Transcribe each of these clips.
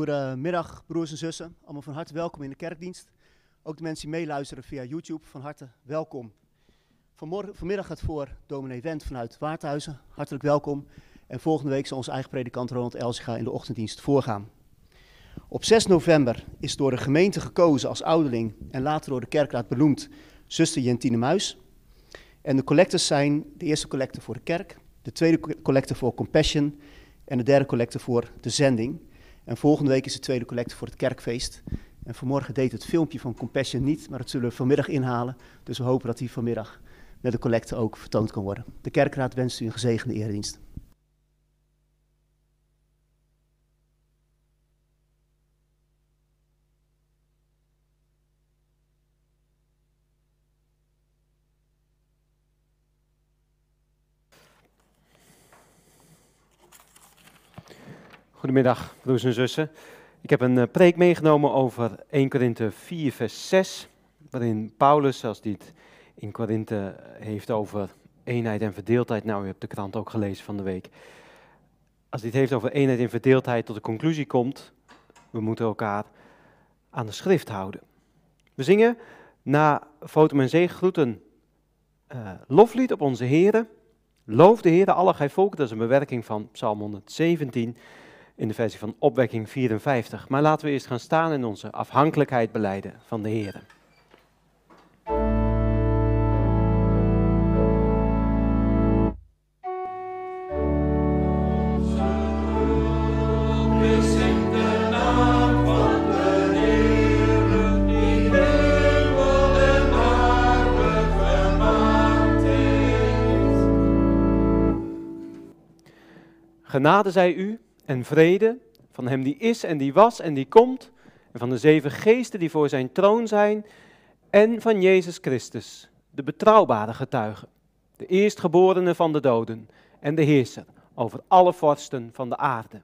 Goedemiddag, broers en zussen. Allemaal van harte welkom in de kerkdienst. Ook de mensen die meeluisteren via YouTube, van harte welkom. Vanmorgen, vanmiddag gaat voor dominee Wendt vanuit Waardhuizen. Hartelijk welkom. En volgende week zal onze eigen predikant Ronald Elsiga in de ochtenddienst voorgaan. Op 6 november is door de gemeente gekozen als ouderling en later door de kerkraad benoemd zuster Jentine Muis. En de collectes zijn de eerste collecte voor de kerk, de tweede collecte voor Compassion en de derde collecte voor de zending. En volgende week is de tweede collecte voor het kerkfeest. En vanmorgen deed het filmpje van Compassion niet, maar dat zullen we vanmiddag inhalen. Dus we hopen dat die vanmiddag met de collecte ook vertoond kan worden. De kerkraad wenst u een gezegende eredienst. Goedemiddag, broers en zussen. Ik heb een uh, preek meegenomen over 1 Korinthe 4, vers 6, waarin Paulus, als dit in Korinthe heeft over eenheid en verdeeldheid, nou, u hebt de krant ook gelezen van de week, als dit heeft over eenheid en verdeeldheid, tot de conclusie komt, we moeten elkaar aan de schrift houden. We zingen na Fotum en Zeegroet een uh, loflied op onze Heren. Loof de Heer, alle gij volk, dat is een bewerking van Psalm 117 in de versie van opwekking 54. Maar laten we eerst gaan staan en onze afhankelijkheid beleiden van de Heer. Genade zij u en vrede van Hem die is en die was en die komt, en van de zeven geesten die voor Zijn troon zijn, en van Jezus Christus, de betrouwbare getuige, de eerstgeborene van de doden en de heerser over alle vorsten van de aarde.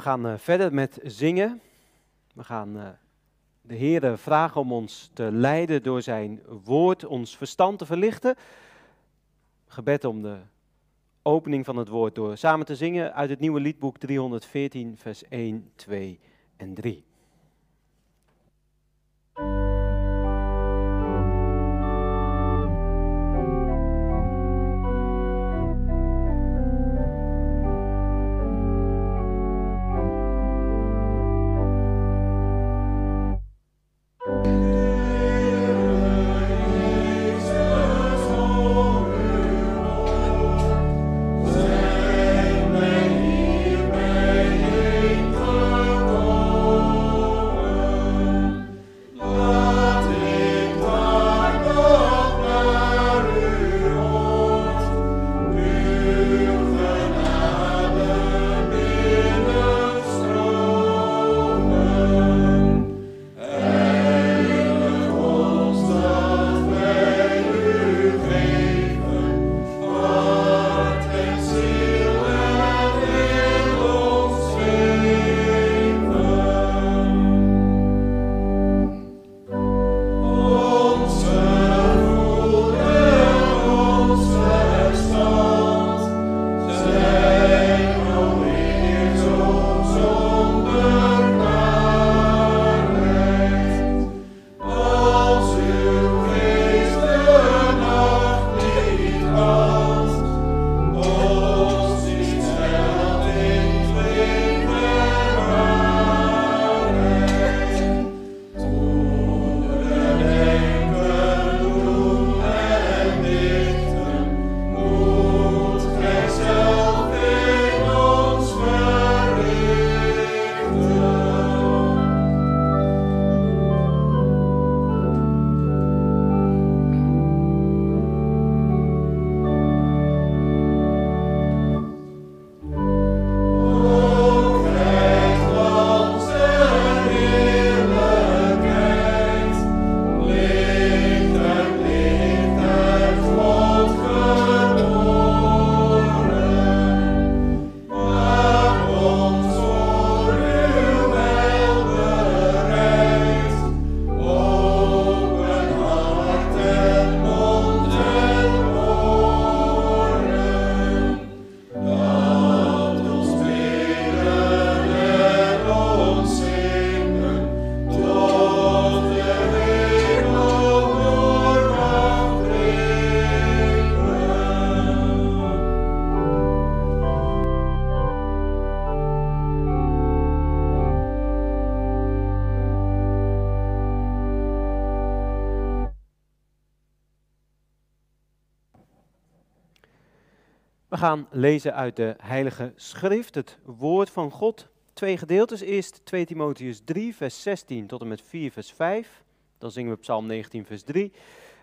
We gaan uh, verder met zingen. We gaan uh, de Heer vragen om ons te leiden door zijn woord, ons verstand te verlichten. Gebed om de opening van het woord door samen te zingen uit het nieuwe liedboek 314, vers 1, 2 en 3. Gaan lezen uit de Heilige Schrift, het Woord van God. Twee gedeeltes. Eerst 2 Timotheus 3, vers 16 tot en met 4, vers 5. Dan zingen we Psalm 19, vers 3.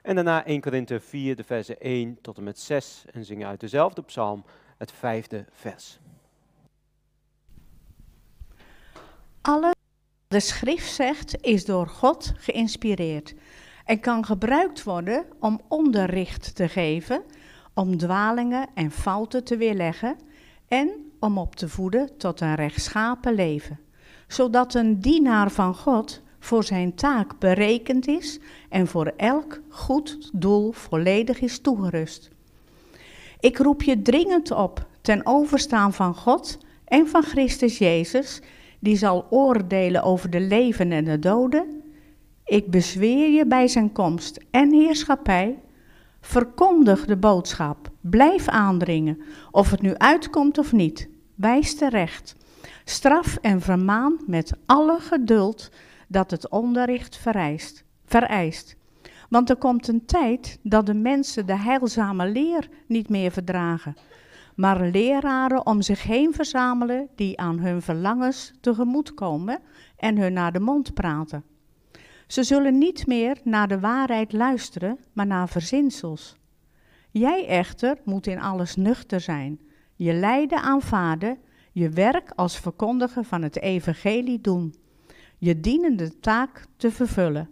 En daarna 1 Korinthe 4, de versen 1 tot en met 6. En zingen uit dezelfde psalm het vijfde vers. Alle de schrift zegt is door God geïnspireerd en kan gebruikt worden om onderricht te geven, om dwalingen en fouten te weerleggen en om op te voeden tot een rechtschapen leven, zodat een dienaar van God voor zijn taak berekend is en voor elk goed doel volledig is toegerust. Ik roep je dringend op ten overstaan van God en van Christus Jezus, die zal oordelen over de leven en de doden. Ik bezweer je bij zijn komst en heerschappij. Verkondig de boodschap, blijf aandringen, of het nu uitkomt of niet. Wijs terecht. Straf en vermaan met alle geduld dat het onderricht vereist. vereist. Want er komt een tijd dat de mensen de heilzame leer niet meer verdragen, maar leraren om zich heen verzamelen die aan hun verlangens tegemoetkomen en hun naar de mond praten. Ze zullen niet meer naar de waarheid luisteren, maar naar verzinsels. Jij echter moet in alles nuchter zijn, je lijden aanvaarden, je werk als verkondiger van het evangelie doen, je dienende taak te vervullen.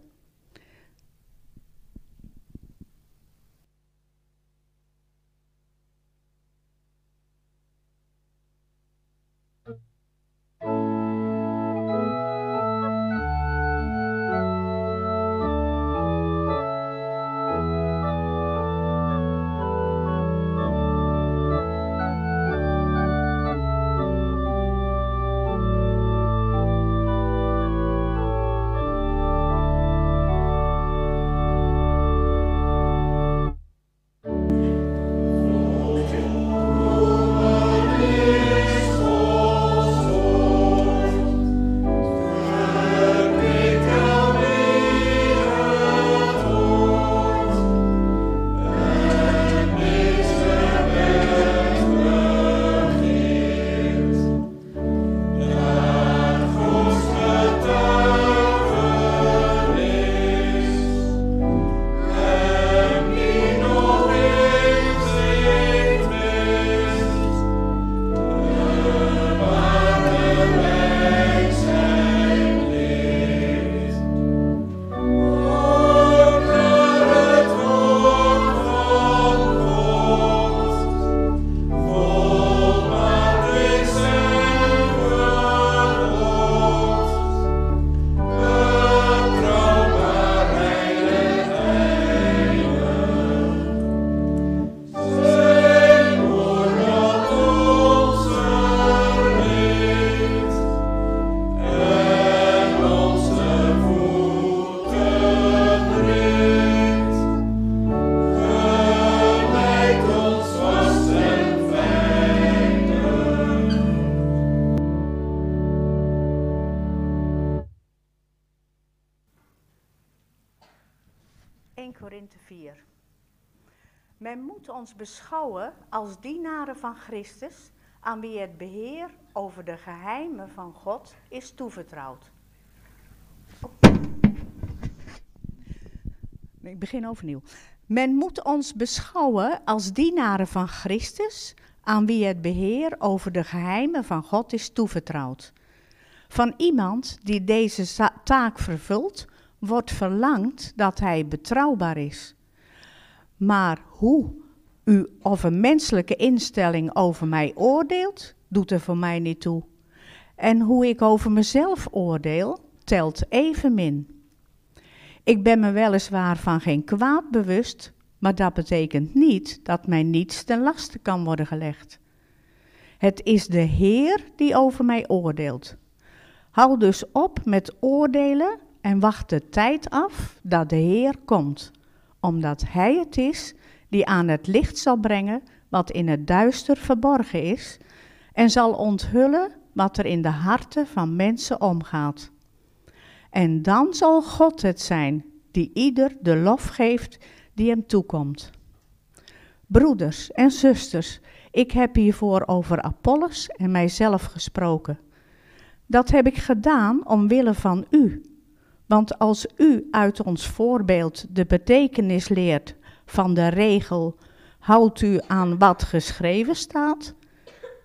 Als dienaren van Christus, aan wie het beheer over de geheimen van God is toevertrouwd. Ik begin overnieuw. Men moet ons beschouwen als dienaren van Christus, aan wie het beheer over de geheimen van God is toevertrouwd. Van iemand die deze taak vervult, wordt verlangd dat hij betrouwbaar is. Maar hoe u of een menselijke instelling over mij oordeelt, doet er voor mij niet toe. En hoe ik over mezelf oordeel, telt evenmin. Ik ben me weliswaar van geen kwaad bewust, maar dat betekent niet dat mij niets ten laste kan worden gelegd. Het is de Heer die over mij oordeelt. Hou dus op met oordelen en wacht de tijd af dat de Heer komt, omdat Hij het is die aan het licht zal brengen wat in het duister verborgen is, en zal onthullen wat er in de harten van mensen omgaat. En dan zal God het zijn die ieder de lof geeft die hem toekomt. Broeders en zusters, Ik heb hiervoor over Apollos en mijzelf gesproken. Dat heb ik gedaan omwille van u. Want als u uit ons voorbeeld de betekenis leert van de regel: houdt u aan wat geschreven staat,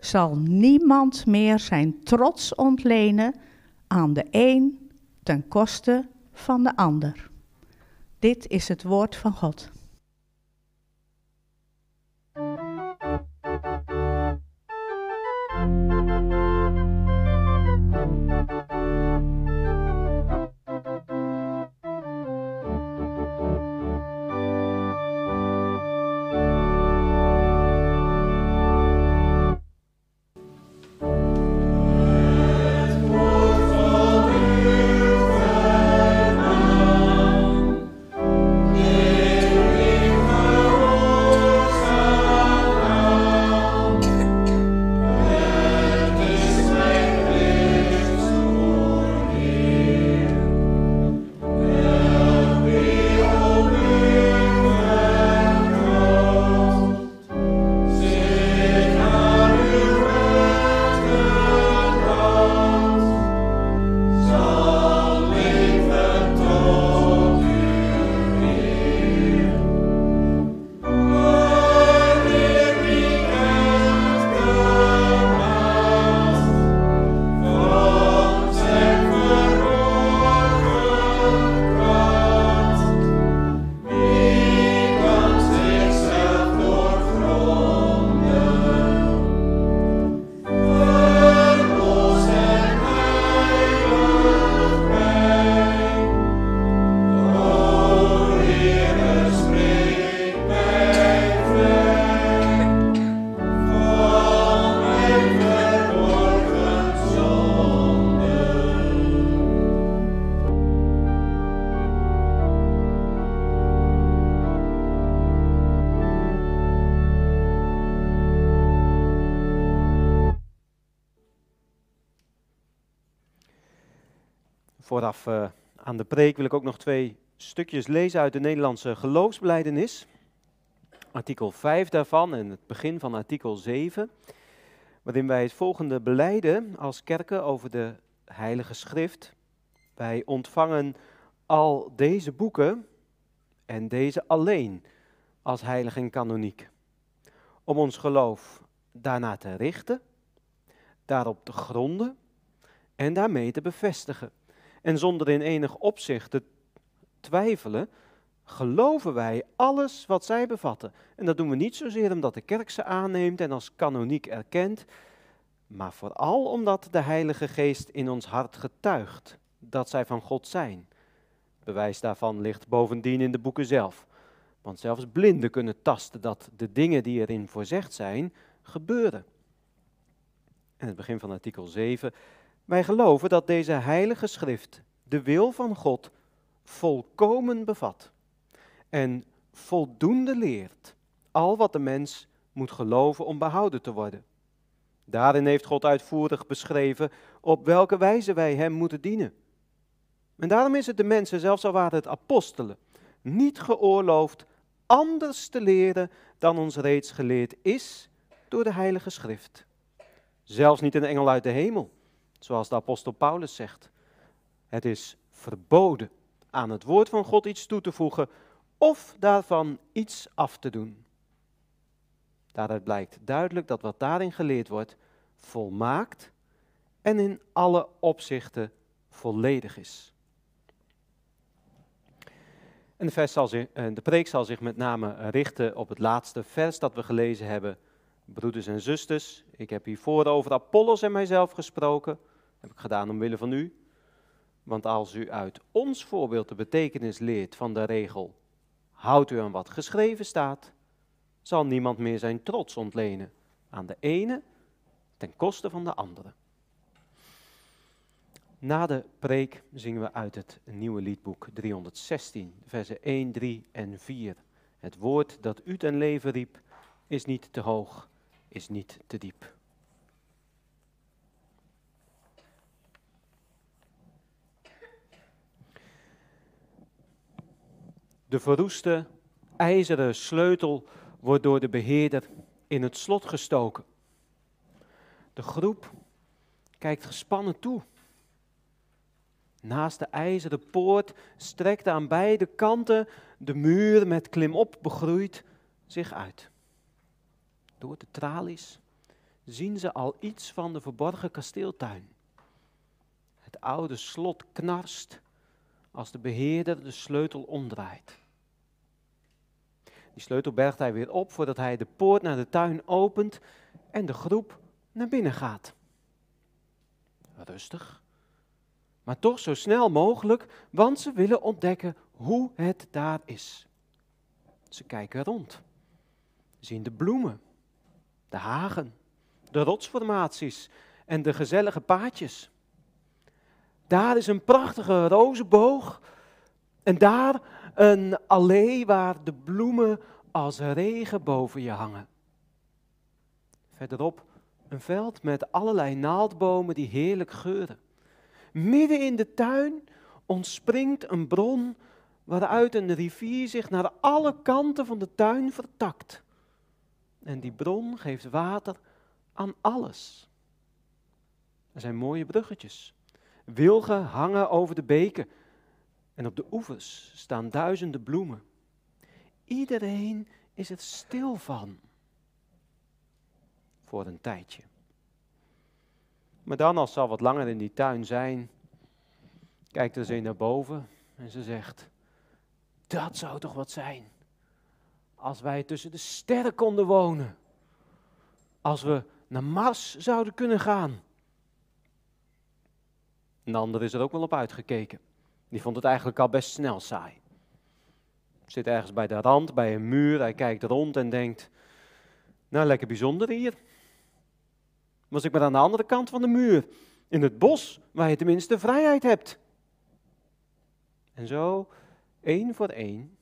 zal niemand meer zijn trots ontlenen aan de een ten koste van de ander. Dit is het woord van God. Vooraf uh, aan de preek wil ik ook nog twee stukjes lezen uit de Nederlandse geloofsbelijdenis. Artikel 5 daarvan en het begin van artikel 7, waarin wij het volgende beleiden als kerken over de Heilige Schrift. Wij ontvangen al deze boeken en deze alleen als heilig en kanoniek. Om ons geloof daarna te richten, daarop te gronden en daarmee te bevestigen en zonder in enig opzicht te twijfelen, geloven wij alles wat zij bevatten. En dat doen we niet zozeer omdat de kerk ze aanneemt en als kanoniek erkent, maar vooral omdat de Heilige Geest in ons hart getuigt dat zij van God zijn. Bewijs daarvan ligt bovendien in de boeken zelf. Want zelfs blinden kunnen tasten dat de dingen die erin voorzegd zijn, gebeuren. En het begin van artikel 7 wij geloven dat deze heilige schrift de wil van God volkomen bevat en voldoende leert al wat de mens moet geloven om behouden te worden. Daarin heeft God uitvoerig beschreven op welke wijze wij Hem moeten dienen. En daarom is het de mensen, zelfs al waren het apostelen, niet geoorloofd anders te leren dan ons reeds geleerd is door de Heilige Schrift. Zelfs niet een engel uit de hemel Zoals de apostel Paulus zegt. Het is verboden aan het woord van God iets toe te voegen of daarvan iets af te doen. Daaruit blijkt duidelijk dat wat daarin geleerd wordt volmaakt en in alle opzichten volledig is. De, vers zal zich, eh, de preek zal zich met name richten op het laatste vers dat we gelezen hebben. Broeders en zusters, ik heb hiervoor over Apollos en mijzelf gesproken heb ik gedaan omwille van u. Want als u uit ons voorbeeld de betekenis leert van de regel, houdt u aan wat geschreven staat, zal niemand meer zijn trots ontlenen aan de ene ten koste van de andere. Na de preek zingen we uit het nieuwe liedboek 316, versen 1, 3 en 4. Het woord dat u ten leven riep, is niet te hoog, is niet te diep. De verroeste ijzeren sleutel wordt door de beheerder in het slot gestoken. De groep kijkt gespannen toe. Naast de ijzeren poort strekt aan beide kanten de muur met klimop begroeid zich uit. Door de tralies zien ze al iets van de verborgen kasteeltuin. Het oude slot knarst als de beheerder de sleutel omdraait. Sleutel bergt hij weer op voordat hij de poort naar de tuin opent en de groep naar binnen gaat. Rustig, maar toch zo snel mogelijk, want ze willen ontdekken hoe het daar is. Ze kijken rond, zien de bloemen, de hagen, de rotsformaties en de gezellige paadjes. Daar is een prachtige rozenboog en daar een allee waar de bloemen als regen boven je hangen. Verderop een veld met allerlei naaldbomen die heerlijk geuren. Midden in de tuin ontspringt een bron waaruit een rivier zich naar alle kanten van de tuin vertakt. En die bron geeft water aan alles. Er zijn mooie bruggetjes. Wilgen hangen over de beken. En op de oevers staan duizenden bloemen. Iedereen is er stil van. Voor een tijdje. Maar dan, als ze al wat langer in die tuin zijn, kijkt er ze naar boven en ze zegt: Dat zou toch wat zijn. Als wij tussen de sterren konden wonen. Als we naar Mars zouden kunnen gaan. Een ander is er ook wel op uitgekeken. Die vond het eigenlijk al best snel saai. Zit ergens bij de rand, bij een muur, hij kijkt rond en denkt, nou lekker bijzonder hier. Was ik maar aan de andere kant van de muur, in het bos, waar je tenminste vrijheid hebt. En zo, één voor één,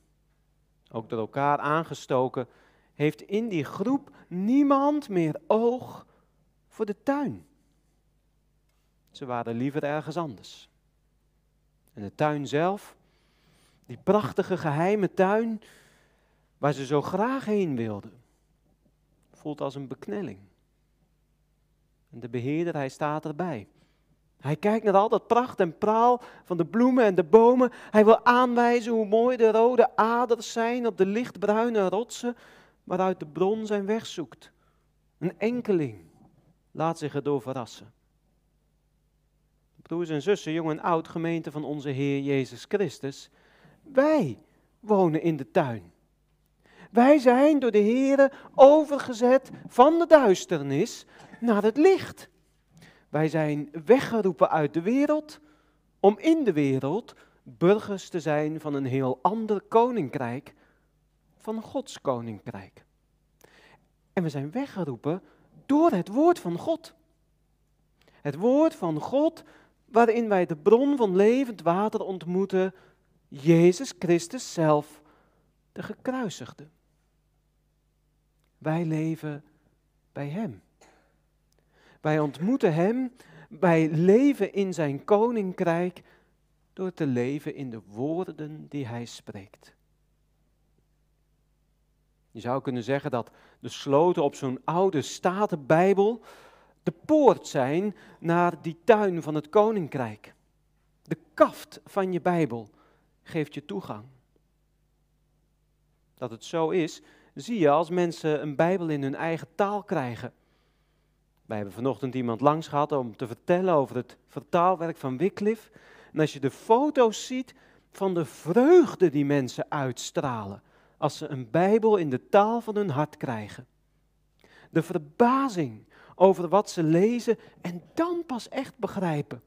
ook door elkaar aangestoken, heeft in die groep niemand meer oog voor de tuin. Ze waren liever ergens anders. En de tuin zelf, die prachtige geheime tuin waar ze zo graag heen wilden, voelt als een beknelling. En de beheerder, hij staat erbij. Hij kijkt naar al dat pracht en praal van de bloemen en de bomen. Hij wil aanwijzen hoe mooi de rode aders zijn op de lichtbruine rotsen waaruit de bron zijn weg zoekt. Een enkeling laat zich erdoor verrassen. Broers en zussen, jong en oud, gemeente van onze Heer Jezus Christus, wij wonen in de tuin. Wij zijn door de Heer overgezet van de duisternis naar het licht. Wij zijn weggeroepen uit de wereld om in de wereld burgers te zijn van een heel ander koninkrijk, van Gods koninkrijk. En we zijn weggeroepen door het woord van God. Het woord van God waarin wij de bron van levend water ontmoeten, Jezus Christus zelf, de gekruisigde. Wij leven bij Hem. Wij ontmoeten Hem, wij leven in Zijn koninkrijk door te leven in de woorden die Hij spreekt. Je zou kunnen zeggen dat de sloten op zo'n oude statenbijbel de poort zijn naar die tuin van het koninkrijk. De kaft van je Bijbel geeft je toegang. Dat het zo is, zie je als mensen een Bijbel in hun eigen taal krijgen. Wij hebben vanochtend iemand langs gehad om te vertellen over het vertaalwerk van Wycliffe. En als je de foto's ziet van de vreugde die mensen uitstralen als ze een Bijbel in de taal van hun hart krijgen. De verbazing over wat ze lezen en dan pas echt begrijpen,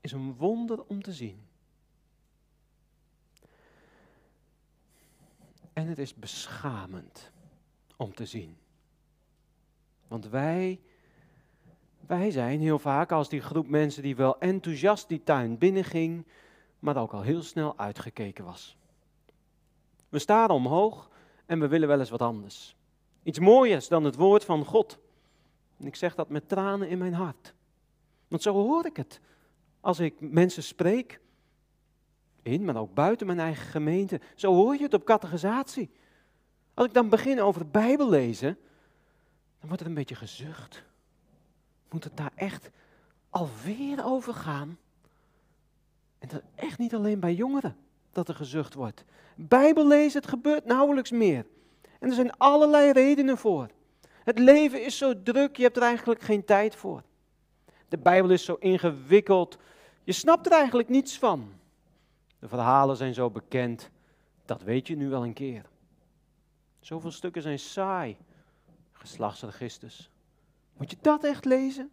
is een wonder om te zien. En het is beschamend om te zien. Want wij, wij zijn heel vaak als die groep mensen die wel enthousiast die tuin binnenging, maar ook al heel snel uitgekeken was. We staren omhoog en we willen wel eens wat anders. Iets mooiers dan het woord van God. En ik zeg dat met tranen in mijn hart. Want zo hoor ik het. Als ik mensen spreek, in, maar ook buiten mijn eigen gemeente, zo hoor je het op categorisatie. Als ik dan begin over het Bijbel lezen, dan wordt er een beetje gezucht. Moet het daar echt alweer over gaan? En dat echt niet alleen bij jongeren dat er gezucht wordt. Bijbel lezen, het gebeurt nauwelijks meer. En er zijn allerlei redenen voor. Het leven is zo druk, je hebt er eigenlijk geen tijd voor. De Bijbel is zo ingewikkeld, je snapt er eigenlijk niets van. De verhalen zijn zo bekend, dat weet je nu wel een keer. Zoveel stukken zijn saai. Geslachtsregisters. Moet je dat echt lezen?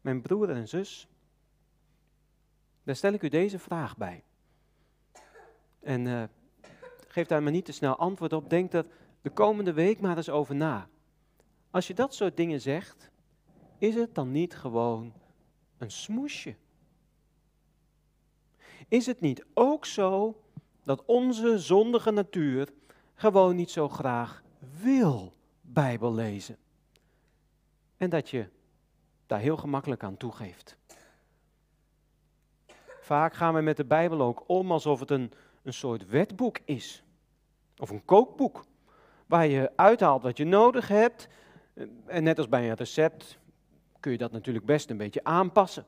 Mijn broer en zus, daar stel ik u deze vraag bij. En uh, geef daar maar niet te snel antwoord op. Denk er de komende week maar eens over na. Als je dat soort dingen zegt, is het dan niet gewoon een smoesje? Is het niet ook zo dat onze zondige natuur gewoon niet zo graag wil Bijbel lezen? En dat je daar heel gemakkelijk aan toegeeft. Vaak gaan we met de Bijbel ook om alsof het een, een soort wetboek is. Of een kookboek. Waar je uithaalt wat je nodig hebt. En net als bij een recept kun je dat natuurlijk best een beetje aanpassen.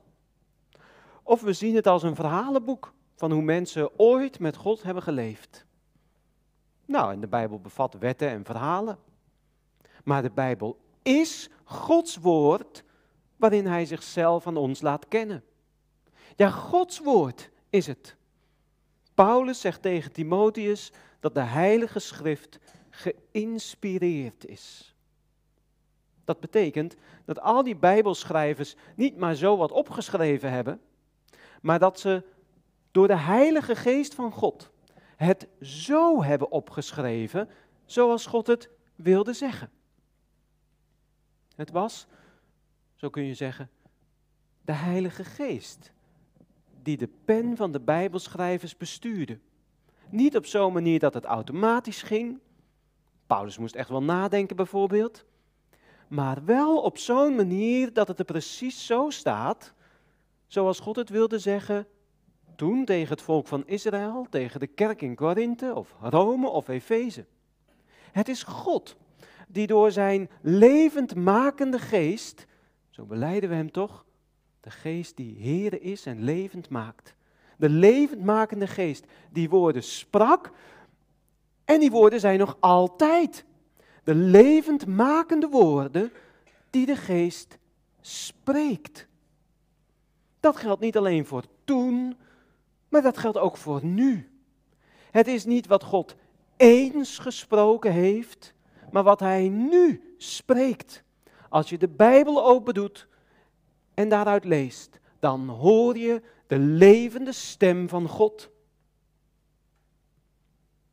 Of we zien het als een verhalenboek van hoe mensen ooit met God hebben geleefd. Nou, en de Bijbel bevat wetten en verhalen. Maar de Bijbel is Gods woord waarin Hij zichzelf aan ons laat kennen. Ja, Gods woord is het. Paulus zegt tegen Timotheus dat de Heilige Schrift geïnspireerd is. Dat betekent dat al die Bijbelschrijvers niet maar zo wat opgeschreven hebben, maar dat ze door de Heilige Geest van God het zo hebben opgeschreven zoals God het wilde zeggen. Het was, zo kun je zeggen, de Heilige Geest die de pen van de Bijbelschrijvers bestuurde. Niet op zo'n manier dat het automatisch ging. Paulus moest echt wel nadenken bijvoorbeeld. Maar wel op zo'n manier dat het er precies zo staat, zoals God het wilde zeggen toen tegen het volk van Israël, tegen de kerk in Korinthe of Rome of Efeze. Het is God die door zijn levendmakende geest, zo beleiden we hem toch, de geest die Heere is en levend maakt. De levendmakende geest die woorden sprak en die woorden zijn nog altijd. De levendmakende woorden die de geest spreekt. Dat geldt niet alleen voor toen, maar dat geldt ook voor nu. Het is niet wat God eens gesproken heeft, maar wat Hij nu spreekt. Als je de Bijbel open doet en daaruit leest, dan hoor je de levende stem van God.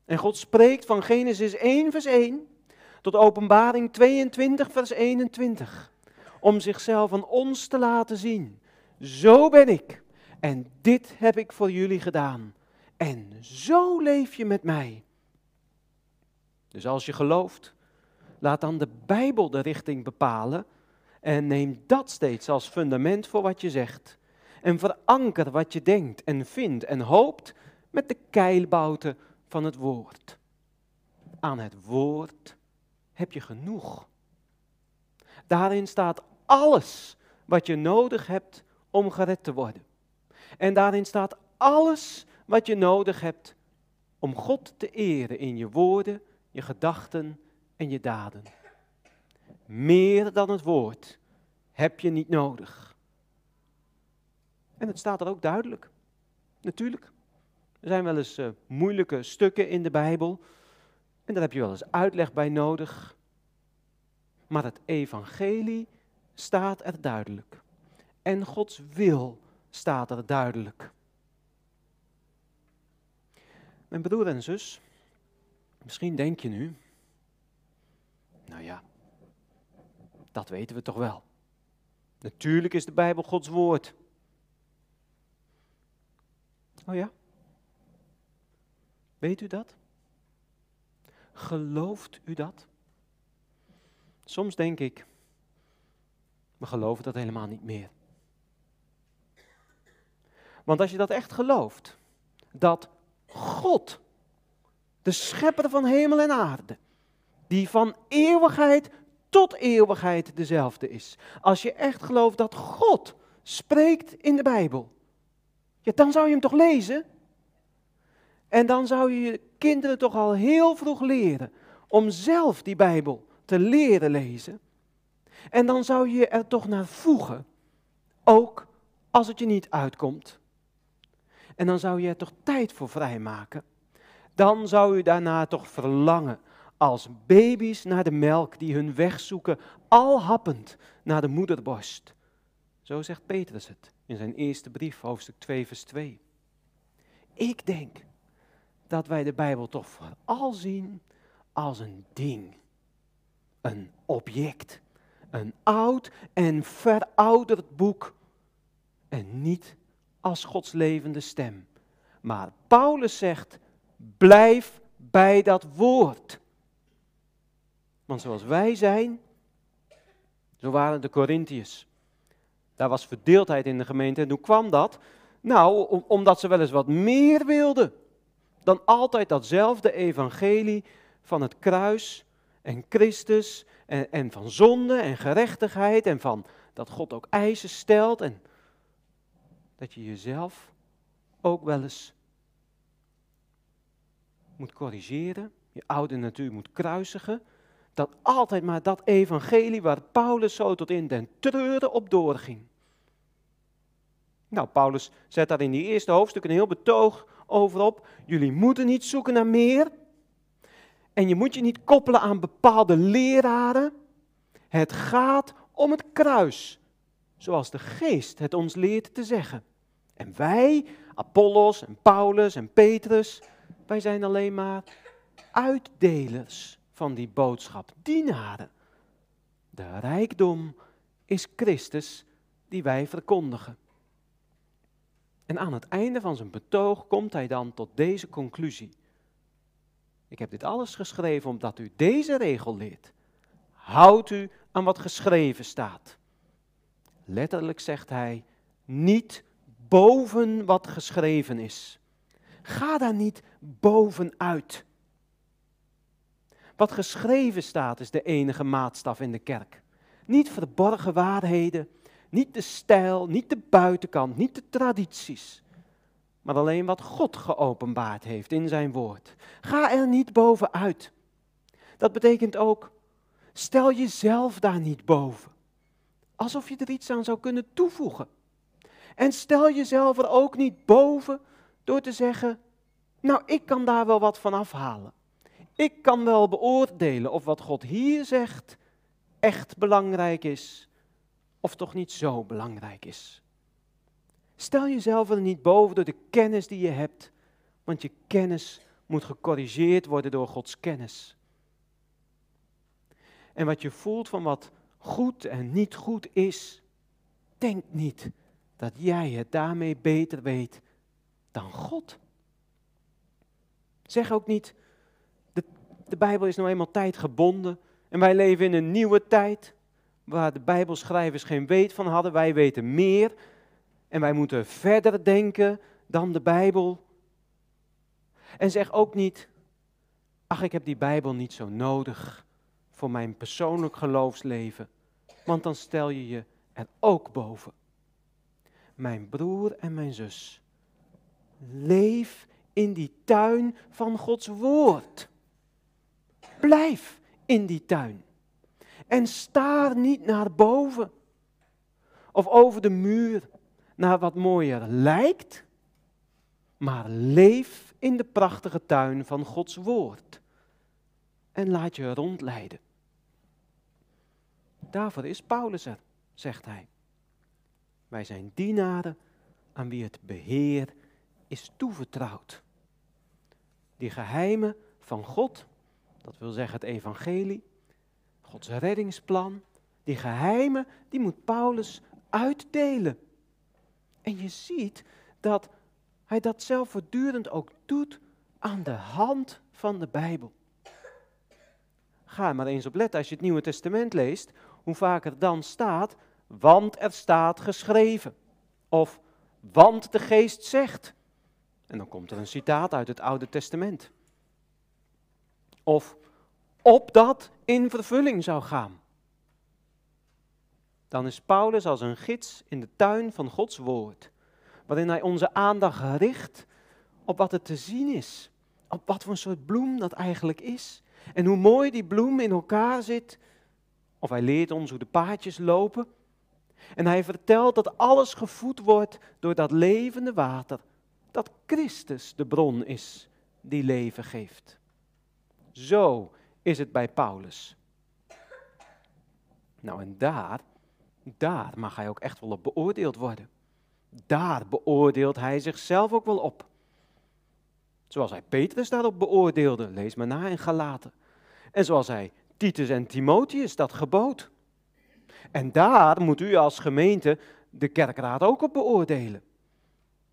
En God spreekt van Genesis 1, vers 1 tot Openbaring 22, vers 21. Om zichzelf aan ons te laten zien. Zo ben ik. En dit heb ik voor jullie gedaan. En zo leef je met mij. Dus als je gelooft, laat dan de Bijbel de richting bepalen en neem dat steeds als fundament voor wat je zegt. En veranker wat je denkt en vindt en hoopt met de keilbouten van het woord. Aan het woord heb je genoeg. Daarin staat alles wat je nodig hebt om gered te worden. En daarin staat alles wat je nodig hebt om God te eren in je woorden, je gedachten en je daden. Meer dan het woord heb je niet nodig. En het staat er ook duidelijk. Natuurlijk. Er zijn wel eens uh, moeilijke stukken in de Bijbel. En daar heb je wel eens uitleg bij nodig. Maar het evangelie staat er duidelijk. En Gods wil staat er duidelijk. Mijn broer en zus, misschien denk je nu, nou ja, dat weten we toch wel. Natuurlijk is de Bijbel Gods woord. Oh ja? Weet u dat? Gelooft u dat? Soms denk ik, we geloven dat helemaal niet meer. Want als je dat echt gelooft, dat God, de schepper van hemel en aarde, die van eeuwigheid tot eeuwigheid dezelfde is. Als je echt gelooft dat God spreekt in de Bijbel, ja, dan zou je hem toch lezen? En dan zou je je kinderen toch al heel vroeg leren om zelf die Bijbel te leren lezen. En dan zou je er toch naar voegen, ook als het je niet uitkomt. En dan zou je er toch tijd voor vrijmaken. Dan zou je daarna toch verlangen als baby's naar de melk die hun weg zoeken, al happend naar de moederborst. Zo zegt Petrus het in zijn eerste brief, hoofdstuk 2, vers 2. Ik denk dat wij de Bijbel toch vooral zien als een ding, een object, een oud en verouderd boek en niet als Gods levende stem. Maar Paulus zegt, blijf bij dat woord. Want zoals wij zijn, zo waren de Corinthiërs. Daar was verdeeldheid in de gemeente. En hoe kwam dat? Nou, omdat ze wel eens wat meer wilden dan altijd datzelfde evangelie van het kruis en Christus en, en van zonde en gerechtigheid en van dat God ook eisen stelt en dat je jezelf ook wel eens moet corrigeren, je oude natuur moet kruisigen, dat altijd maar dat evangelie waar Paulus zo tot in den treuren op doorging. Nou, Paulus zet daar in die eerste hoofdstuk een heel betoog over op. Jullie moeten niet zoeken naar meer. En je moet je niet koppelen aan bepaalde leraren. Het gaat om het kruis, zoals de geest het ons leert te zeggen. En wij, Apollos en Paulus en Petrus, wij zijn alleen maar uitdelers van die boodschap, dienaren. De rijkdom is Christus die wij verkondigen. En aan het einde van zijn betoog komt hij dan tot deze conclusie. Ik heb dit alles geschreven omdat u deze regel leert. Houd u aan wat geschreven staat. Letterlijk zegt hij, niet boven wat geschreven is. Ga daar niet bovenuit. Wat geschreven staat is de enige maatstaf in de kerk. Niet verborgen waarheden, niet de stijl, niet de buitenkant, niet de tradities, maar alleen wat God geopenbaard heeft in zijn woord. Ga er niet bovenuit. Dat betekent ook, stel jezelf daar niet boven. Alsof je er iets aan zou kunnen toevoegen. En stel jezelf er ook niet boven door te zeggen, nou ik kan daar wel wat van afhalen. Ik kan wel beoordelen of wat God hier zegt echt belangrijk is of toch niet zo belangrijk is. Stel jezelf er niet boven door de kennis die je hebt, want je kennis moet gecorrigeerd worden door Gods kennis. En wat je voelt van wat goed en niet goed is, denk niet dat jij het daarmee beter weet dan God. Zeg ook niet, de, de Bijbel is nou eenmaal tijdgebonden en wij leven in een nieuwe tijd waar de Bijbelschrijvers geen weet van hadden. Wij weten meer en wij moeten verder denken dan de Bijbel. En zeg ook niet, ach ik heb die Bijbel niet zo nodig voor mijn persoonlijk geloofsleven, want dan stel je je er ook boven. Mijn broer en mijn zus, leef in die tuin van Gods woord. Blijf in die tuin. En staar niet naar boven of over de muur naar wat mooier lijkt, maar leef in de prachtige tuin van Gods woord en laat je rondleiden. Daarvoor is Paulus er, zegt hij. Wij zijn dienaren aan wie het beheer is toevertrouwd. Die geheimen van God, dat wil zeggen het evangelie, Gods reddingsplan, die geheimen, die moet Paulus uitdelen. En je ziet dat hij dat zelf voortdurend ook doet aan de hand van de Bijbel. Ga maar eens op letten als je het Nieuwe Testament leest, hoe vaak er dan staat, want er staat geschreven. Of want de geest zegt. En dan komt er een citaat uit het Oude Testament. Of opdat in vervulling zou gaan. Dan is Paulus als een gids in de tuin van Gods woord, waarin hij onze aandacht richt op wat er te zien is, op wat voor een soort bloem dat eigenlijk is en hoe mooi die bloem in elkaar zit. Of hij leert ons hoe de paadjes lopen. En hij vertelt dat alles gevoed wordt door dat levende water, dat Christus de bron is die leven geeft. Zo is het bij Paulus. Nou, en daar, daar mag hij ook echt wel op beoordeeld worden. Daar beoordeelt hij zichzelf ook wel op. Zoals hij Petrus daarop beoordeelde, lees maar na in Galaten. En zoals hij Titus en Timotheus dat gebood. En daar moet u als gemeente de kerkraad ook op beoordelen.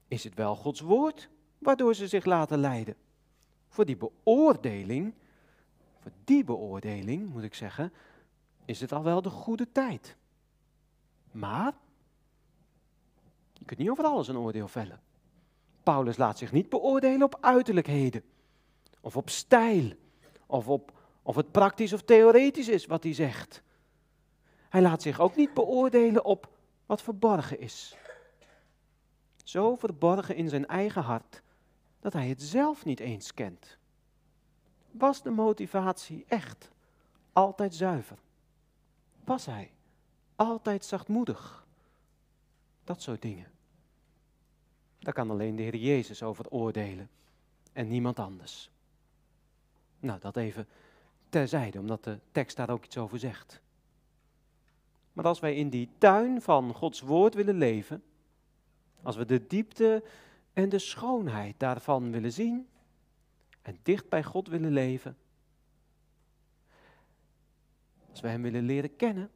Is het wel Gods woord waardoor ze zich laten leiden? Voor die beoordeling, voor die beoordeling moet ik zeggen, is het al wel de goede tijd. Maar je kunt niet over alles een oordeel vellen. Paulus laat zich niet beoordelen op uiterlijkheden, of op stijl, of op of het praktisch of theoretisch is wat hij zegt. Hij laat zich ook niet beoordelen op wat verborgen is. Zo verborgen in zijn eigen hart dat hij het zelf niet eens kent. Was de motivatie echt altijd zuiver? Was hij altijd zachtmoedig? Dat soort dingen. Daar kan alleen de Heer Jezus over oordelen en niemand anders. Nou, dat even terzijde, omdat de tekst daar ook iets over zegt. Maar als wij in die tuin van Gods woord willen leven, als we de diepte en de schoonheid daarvan willen zien en dicht bij God willen leven, als we Hem willen leren kennen,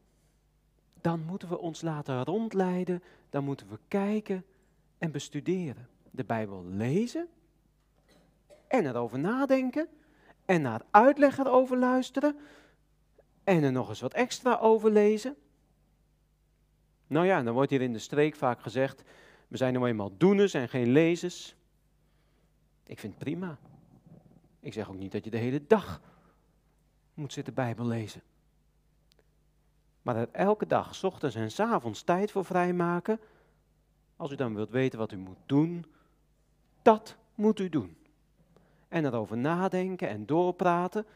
dan moeten we ons laten rondleiden, dan moeten we kijken en bestuderen. De Bijbel lezen en erover nadenken en naar uitleg erover luisteren en er nog eens wat extra over lezen. Nou ja, dan wordt hier in de streek vaak gezegd, we zijn nou eenmaal doeners en geen lezers. Ik vind het prima. Ik zeg ook niet dat je de hele dag moet zitten Bijbel lezen. Maar er elke dag, s ochtends en s avonds tijd voor vrijmaken, als u dan wilt weten wat u moet doen, dat moet u doen en erover nadenken en doorpraten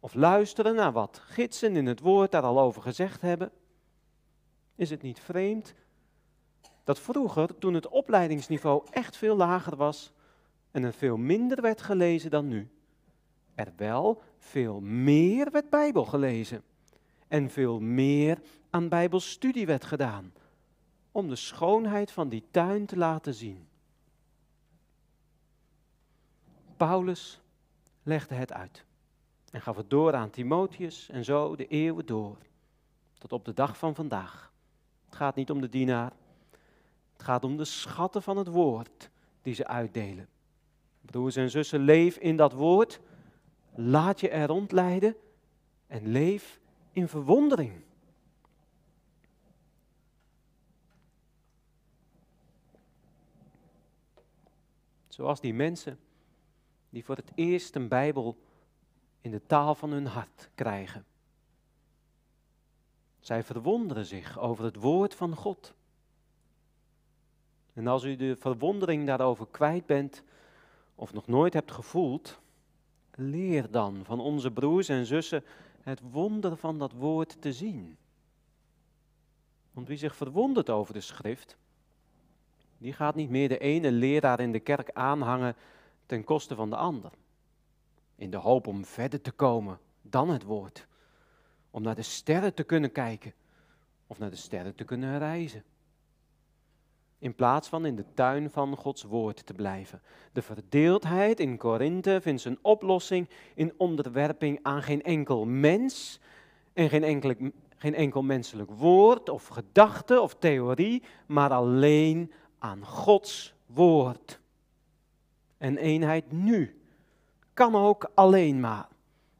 of luisteren naar wat gidsen in het woord daar al over gezegd hebben, is het niet vreemd dat vroeger, toen het opleidingsniveau echt veel lager was en er veel minder werd gelezen dan nu, er wel veel meer werd Bijbel gelezen en veel meer aan Bijbelstudie werd gedaan, om de schoonheid van die tuin te laten zien. Paulus legde het uit en gaf het door aan Timotheus en zo de eeuwen door, tot op de dag van vandaag. Het gaat niet om de dienaar, het gaat om de schatten van het woord die ze uitdelen. Broers en zussen, leef in dat woord, laat je er rondleiden en leef in verwondering. Zoals die mensen die voor het eerst een Bijbel in de taal van hun hart krijgen. Zij verwonderen zich over het woord van God. En als u de verwondering daarover kwijt bent of nog nooit hebt gevoeld, leer dan van onze broers en zussen het wonder van dat woord te zien. Want wie zich verwondert over de schrift, die gaat niet meer de ene leraar in de kerk aanhangen ten koste van de ander. In de hoop om verder te komen dan het woord. Om naar de sterren te kunnen kijken of naar de sterren te kunnen reizen. In plaats van in de tuin van Gods woord te blijven. De verdeeldheid in Korinthe vindt zijn oplossing in onderwerping aan geen enkel mens en geen, enkel, geen enkel menselijk woord of gedachte of theorie, maar alleen aan Gods woord en eenheid nu kan ook alleen maar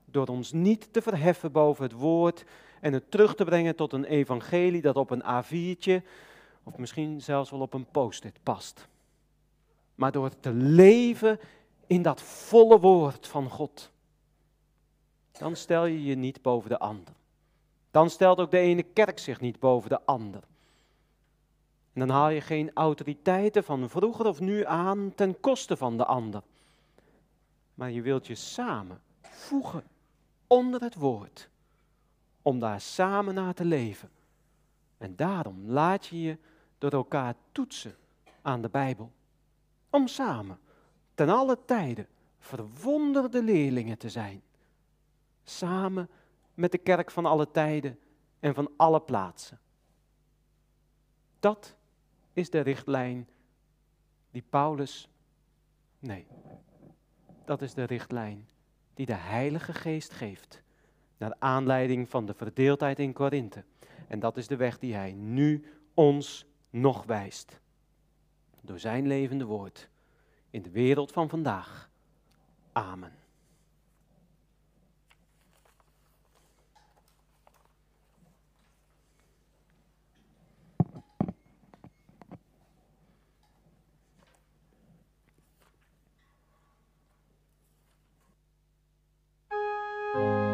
door ons niet te verheffen boven het woord en het terug te brengen tot een evangelie dat op een A4'tje of misschien zelfs wel op een post-it past. Maar door te leven in dat volle woord van God. dan stel je je niet boven de ander. Dan stelt ook de ene kerk zich niet boven de ander. En dan haal je geen autoriteiten van vroeger of nu aan ten koste van de ander. Maar je wilt je samen voegen onder het woord, om daar samen naar te leven. En daarom laat je je door elkaar toetsen aan de Bijbel. Om samen, ten alle tijden, verwonderde leerlingen te zijn. Samen met de kerk van alle tijden en van alle plaatsen. Dat is de richtlijn die Paulus, nee, dat is de richtlijn die de Heilige Geest geeft naar aanleiding van de verdeeldheid in Korinthe. En dat is de weg die hij nu ons nog wijst. Door zijn levende woord in de wereld van vandaag. Amen. En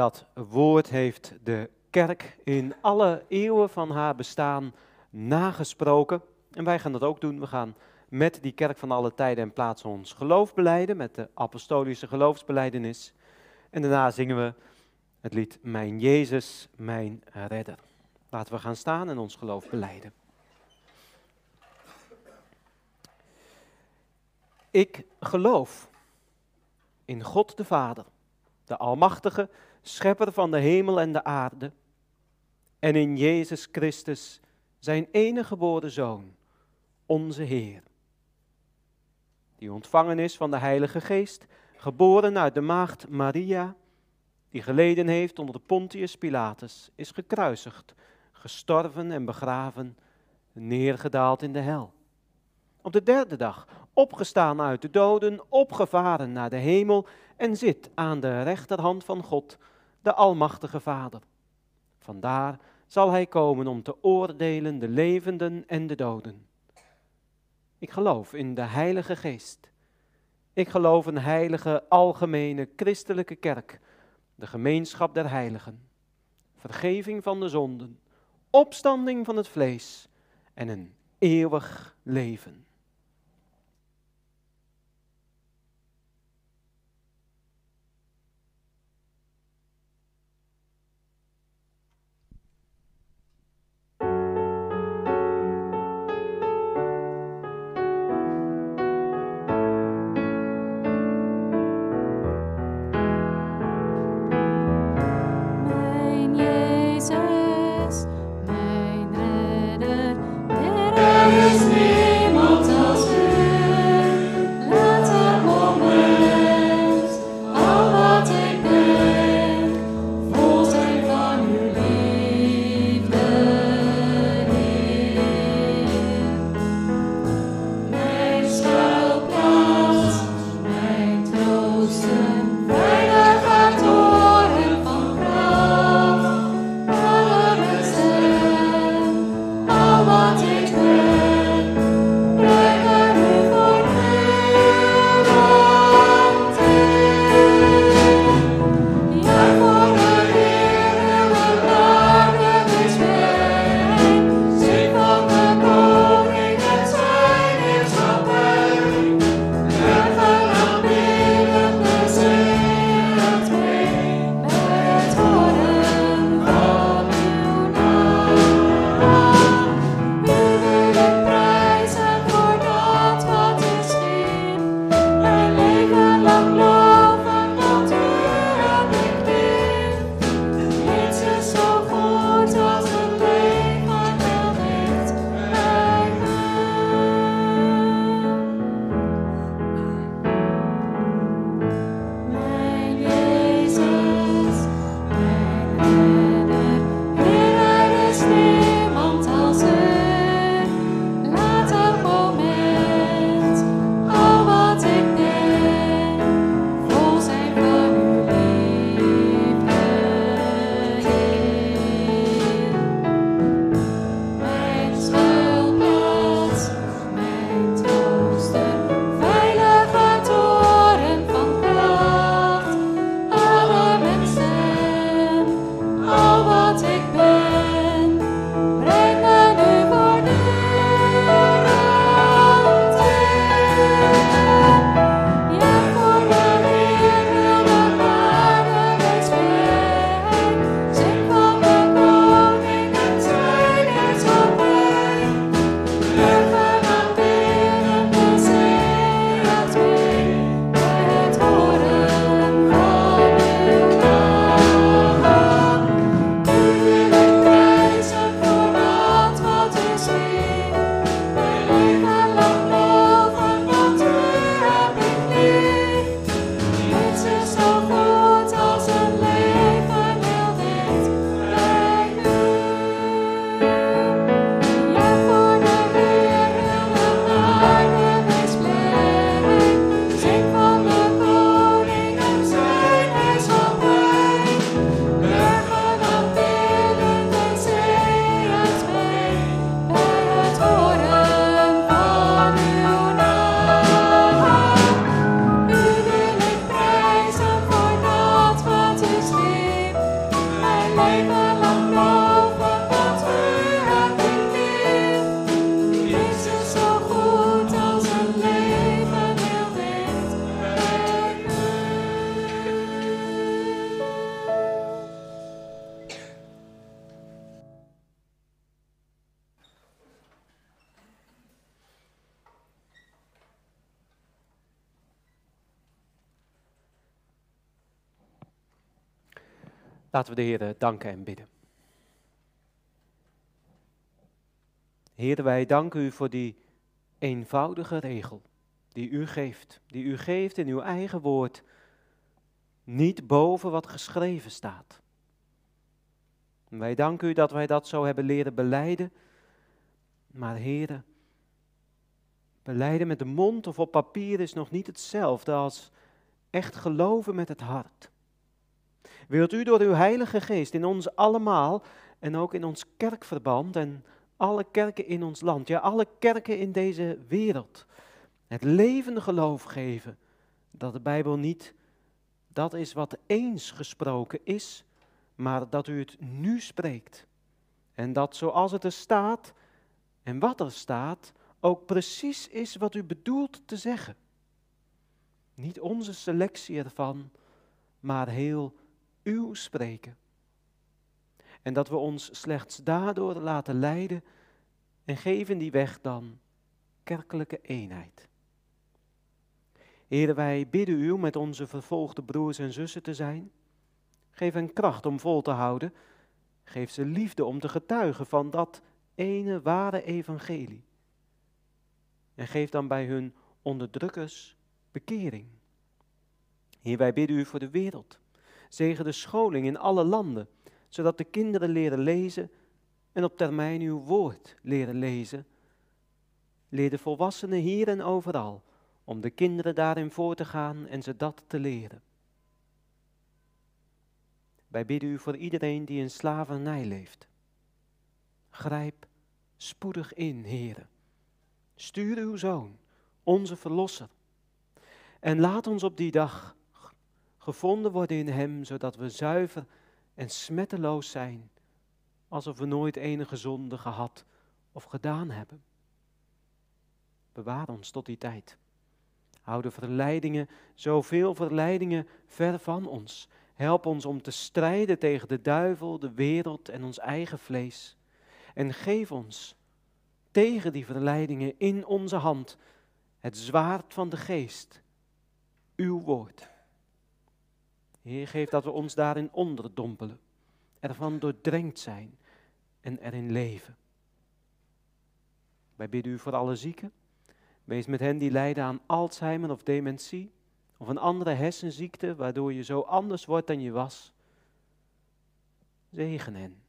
dat woord heeft de kerk in alle eeuwen van haar bestaan nagesproken. En wij gaan dat ook doen. We gaan met die kerk van alle tijden en plaatsen ons geloof beleiden, met de apostolische geloofsbeleidenis. En daarna zingen we het lied Mijn Jezus, mijn redder. Laten we gaan staan en ons geloof beleiden. Ik geloof in God de Vader, de Almachtige, Schepper van de hemel en de aarde, en in Jezus Christus, zijn enige geboren Zoon, onze Heer, die ontvangen is van de Heilige Geest, geboren uit de maagd Maria, die geleden heeft onder de Pontius Pilatus, is gekruisigd, gestorven en begraven, neergedaald in de hel. Op de derde dag opgestaan uit de doden, opgevaren naar de hemel en zit aan de rechterhand van God, de Almachtige Vader. Vandaar zal hij komen om te oordelen de levenden en de doden. Ik geloof in de Heilige Geest. Ik geloof een heilige, algemene, christelijke kerk, de gemeenschap der heiligen, vergeving van de zonden, opstanding van het vlees en een eeuwig leven. We de Heer danken en bidden. Heer, wij danken u voor die eenvoudige regel die u geeft, die u geeft in uw eigen woord, niet boven wat geschreven staat. Wij danken u dat wij dat zo hebben leren beleiden, maar heren, beleiden met de mond of op papier is nog niet hetzelfde als echt geloven met het hart. Wilt u door uw Heilige Geest in ons allemaal en ook in ons kerkverband en alle kerken in ons land, ja alle kerken in deze wereld, het levende geloof geven dat de Bijbel niet dat is wat eens gesproken is, maar dat u het nu spreekt. En dat zoals het er staat en wat er staat, ook precies is wat u bedoelt te zeggen. Niet onze selectie ervan, maar heel uw spreken. En dat we ons slechts daardoor laten leiden en geven die weg dan kerkelijke eenheid. Heer, wij bidden u met onze vervolgde broers en zussen te zijn. Geef hen kracht om vol te houden. Geef ze liefde om te getuigen van dat ene ware evangelie. En geef dan bij hun onderdrukkers bekering. Heer, wij bidden u voor de wereld. Zegen de scholing in alle landen, zodat de kinderen leren lezen en op termijn uw woord leren lezen. Leer de volwassenen hier en overal om de kinderen daarin voor te gaan en ze dat te leren. Wij bidden u voor iedereen die in slavernij leeft. Grijp spoedig in, heren. Stuur uw zoon, onze verlosser. En laat ons op die dag gevonden worden in hem, zodat we zuiver en smetteloos zijn, alsof we nooit enige zonde gehad of gedaan hebben. Bewaar ons tot die tijd. Hou de verleidingen, zoveel verleidingen, ver van ons. Help ons om te strijden tegen de duivel, de wereld en ons eigen vlees. En geef ons tegen die verleidingen in onze hand het zwaard van de geest, uw woord. Heer, geef dat we ons daarin onderdompelen, ervan doordrenkt zijn en erin leven. Wij bidden u voor alle zieken Wees met hen die lijden aan Alzheimer of dementie of een andere hersenziekte waardoor je zo anders wordt dan je was. Zegen hen.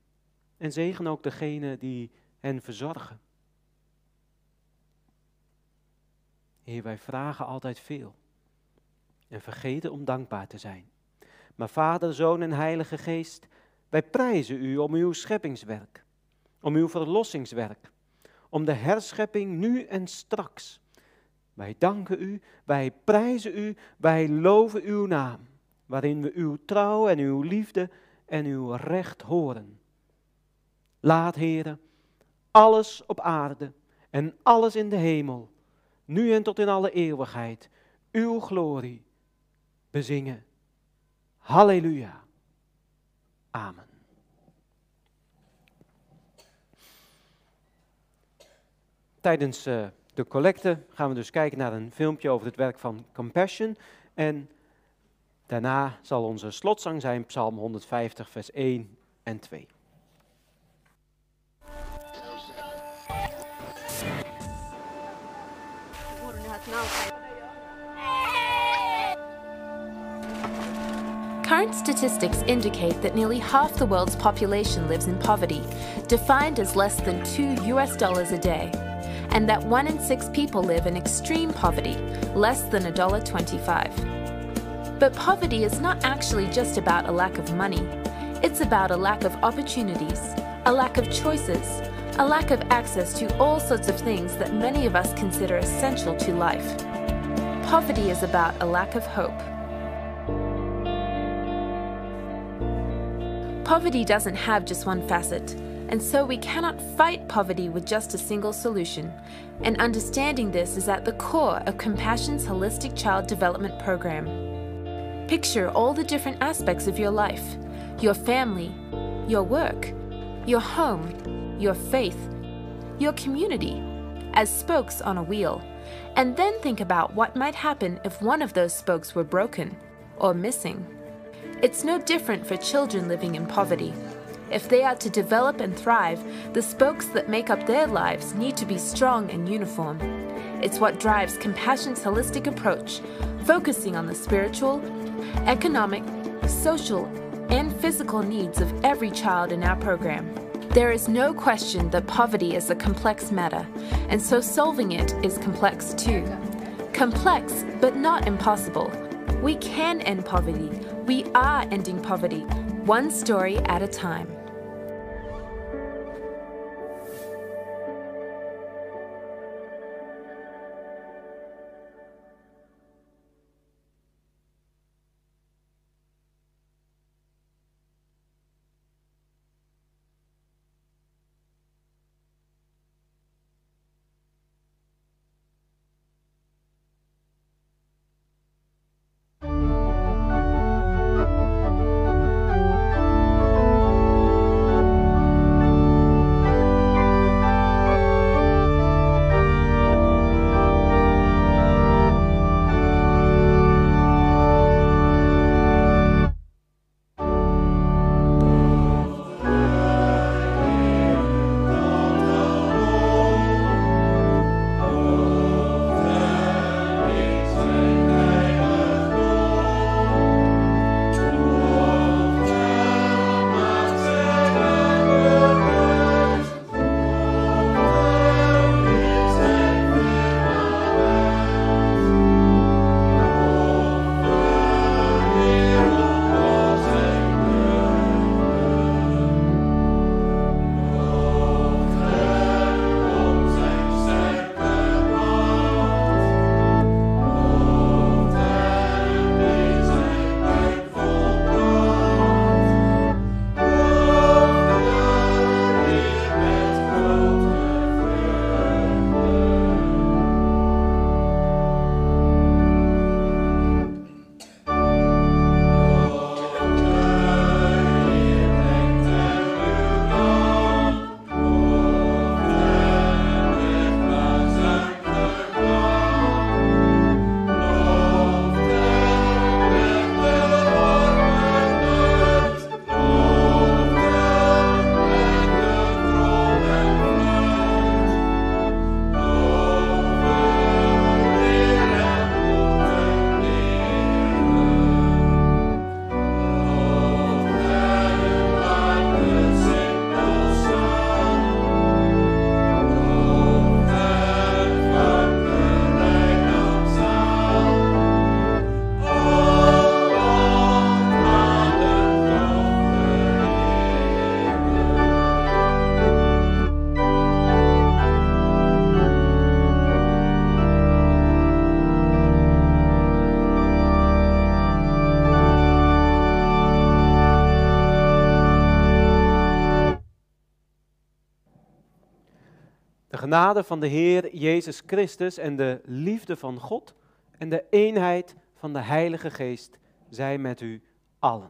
En zegen ook degene die hen verzorgen. Heer, wij vragen altijd veel en vergeten om dankbaar te zijn. Maar Vader, Zoon en Heilige Geest, wij prijzen u om uw scheppingswerk, om uw verlossingswerk, om de herschepping nu en straks. Wij danken u, wij prijzen u, wij loven uw naam, waarin we uw trouw en uw liefde en uw recht horen. Laat, heren, alles op aarde en alles in de hemel, nu en tot in alle eeuwigheid, uw glorie bezingen. Halleluja. Amen. Tijdens uh, de collecte gaan we dus kijken naar een filmpje over het werk van Compassion. En daarna zal onze slotzang zijn Psalm 150, vers 1 en 2. Current statistics indicate that nearly half the world's population lives in poverty, defined as less than 2 US dollars a day. and that one in six people live in extreme poverty, less than $1.25. But poverty is not actually just about a lack of money, it's about a lack of opportunities, a lack of choices, a lack of access to all sorts of things that many of us consider essential to life. Poverty is about a lack of hope. Poverty doesn't have just one facet and so we cannot fight poverty with just a single solution. And understanding this is at the core of Compassion's holistic child development program. Picture all the different aspects of your life your family, your work, your home, your faith, your community as spokes on a wheel. And then think about what might happen if one of those spokes were broken or missing. It's no different for children living in poverty. If they are to develop and thrive, the spokes that make up their lives need to be strong and uniform. It's what drives Compassion's holistic approach, focusing on the spiritual, economic, social, and physical needs of every child in our program. There is no question that poverty is a complex matter, and so solving it is complex too. Complex, but not impossible. We can end poverty. We are ending poverty, one story at a time. genade van de Heer Jezus Christus en de liefde van God en de eenheid van de Heilige Geest zij met u allen.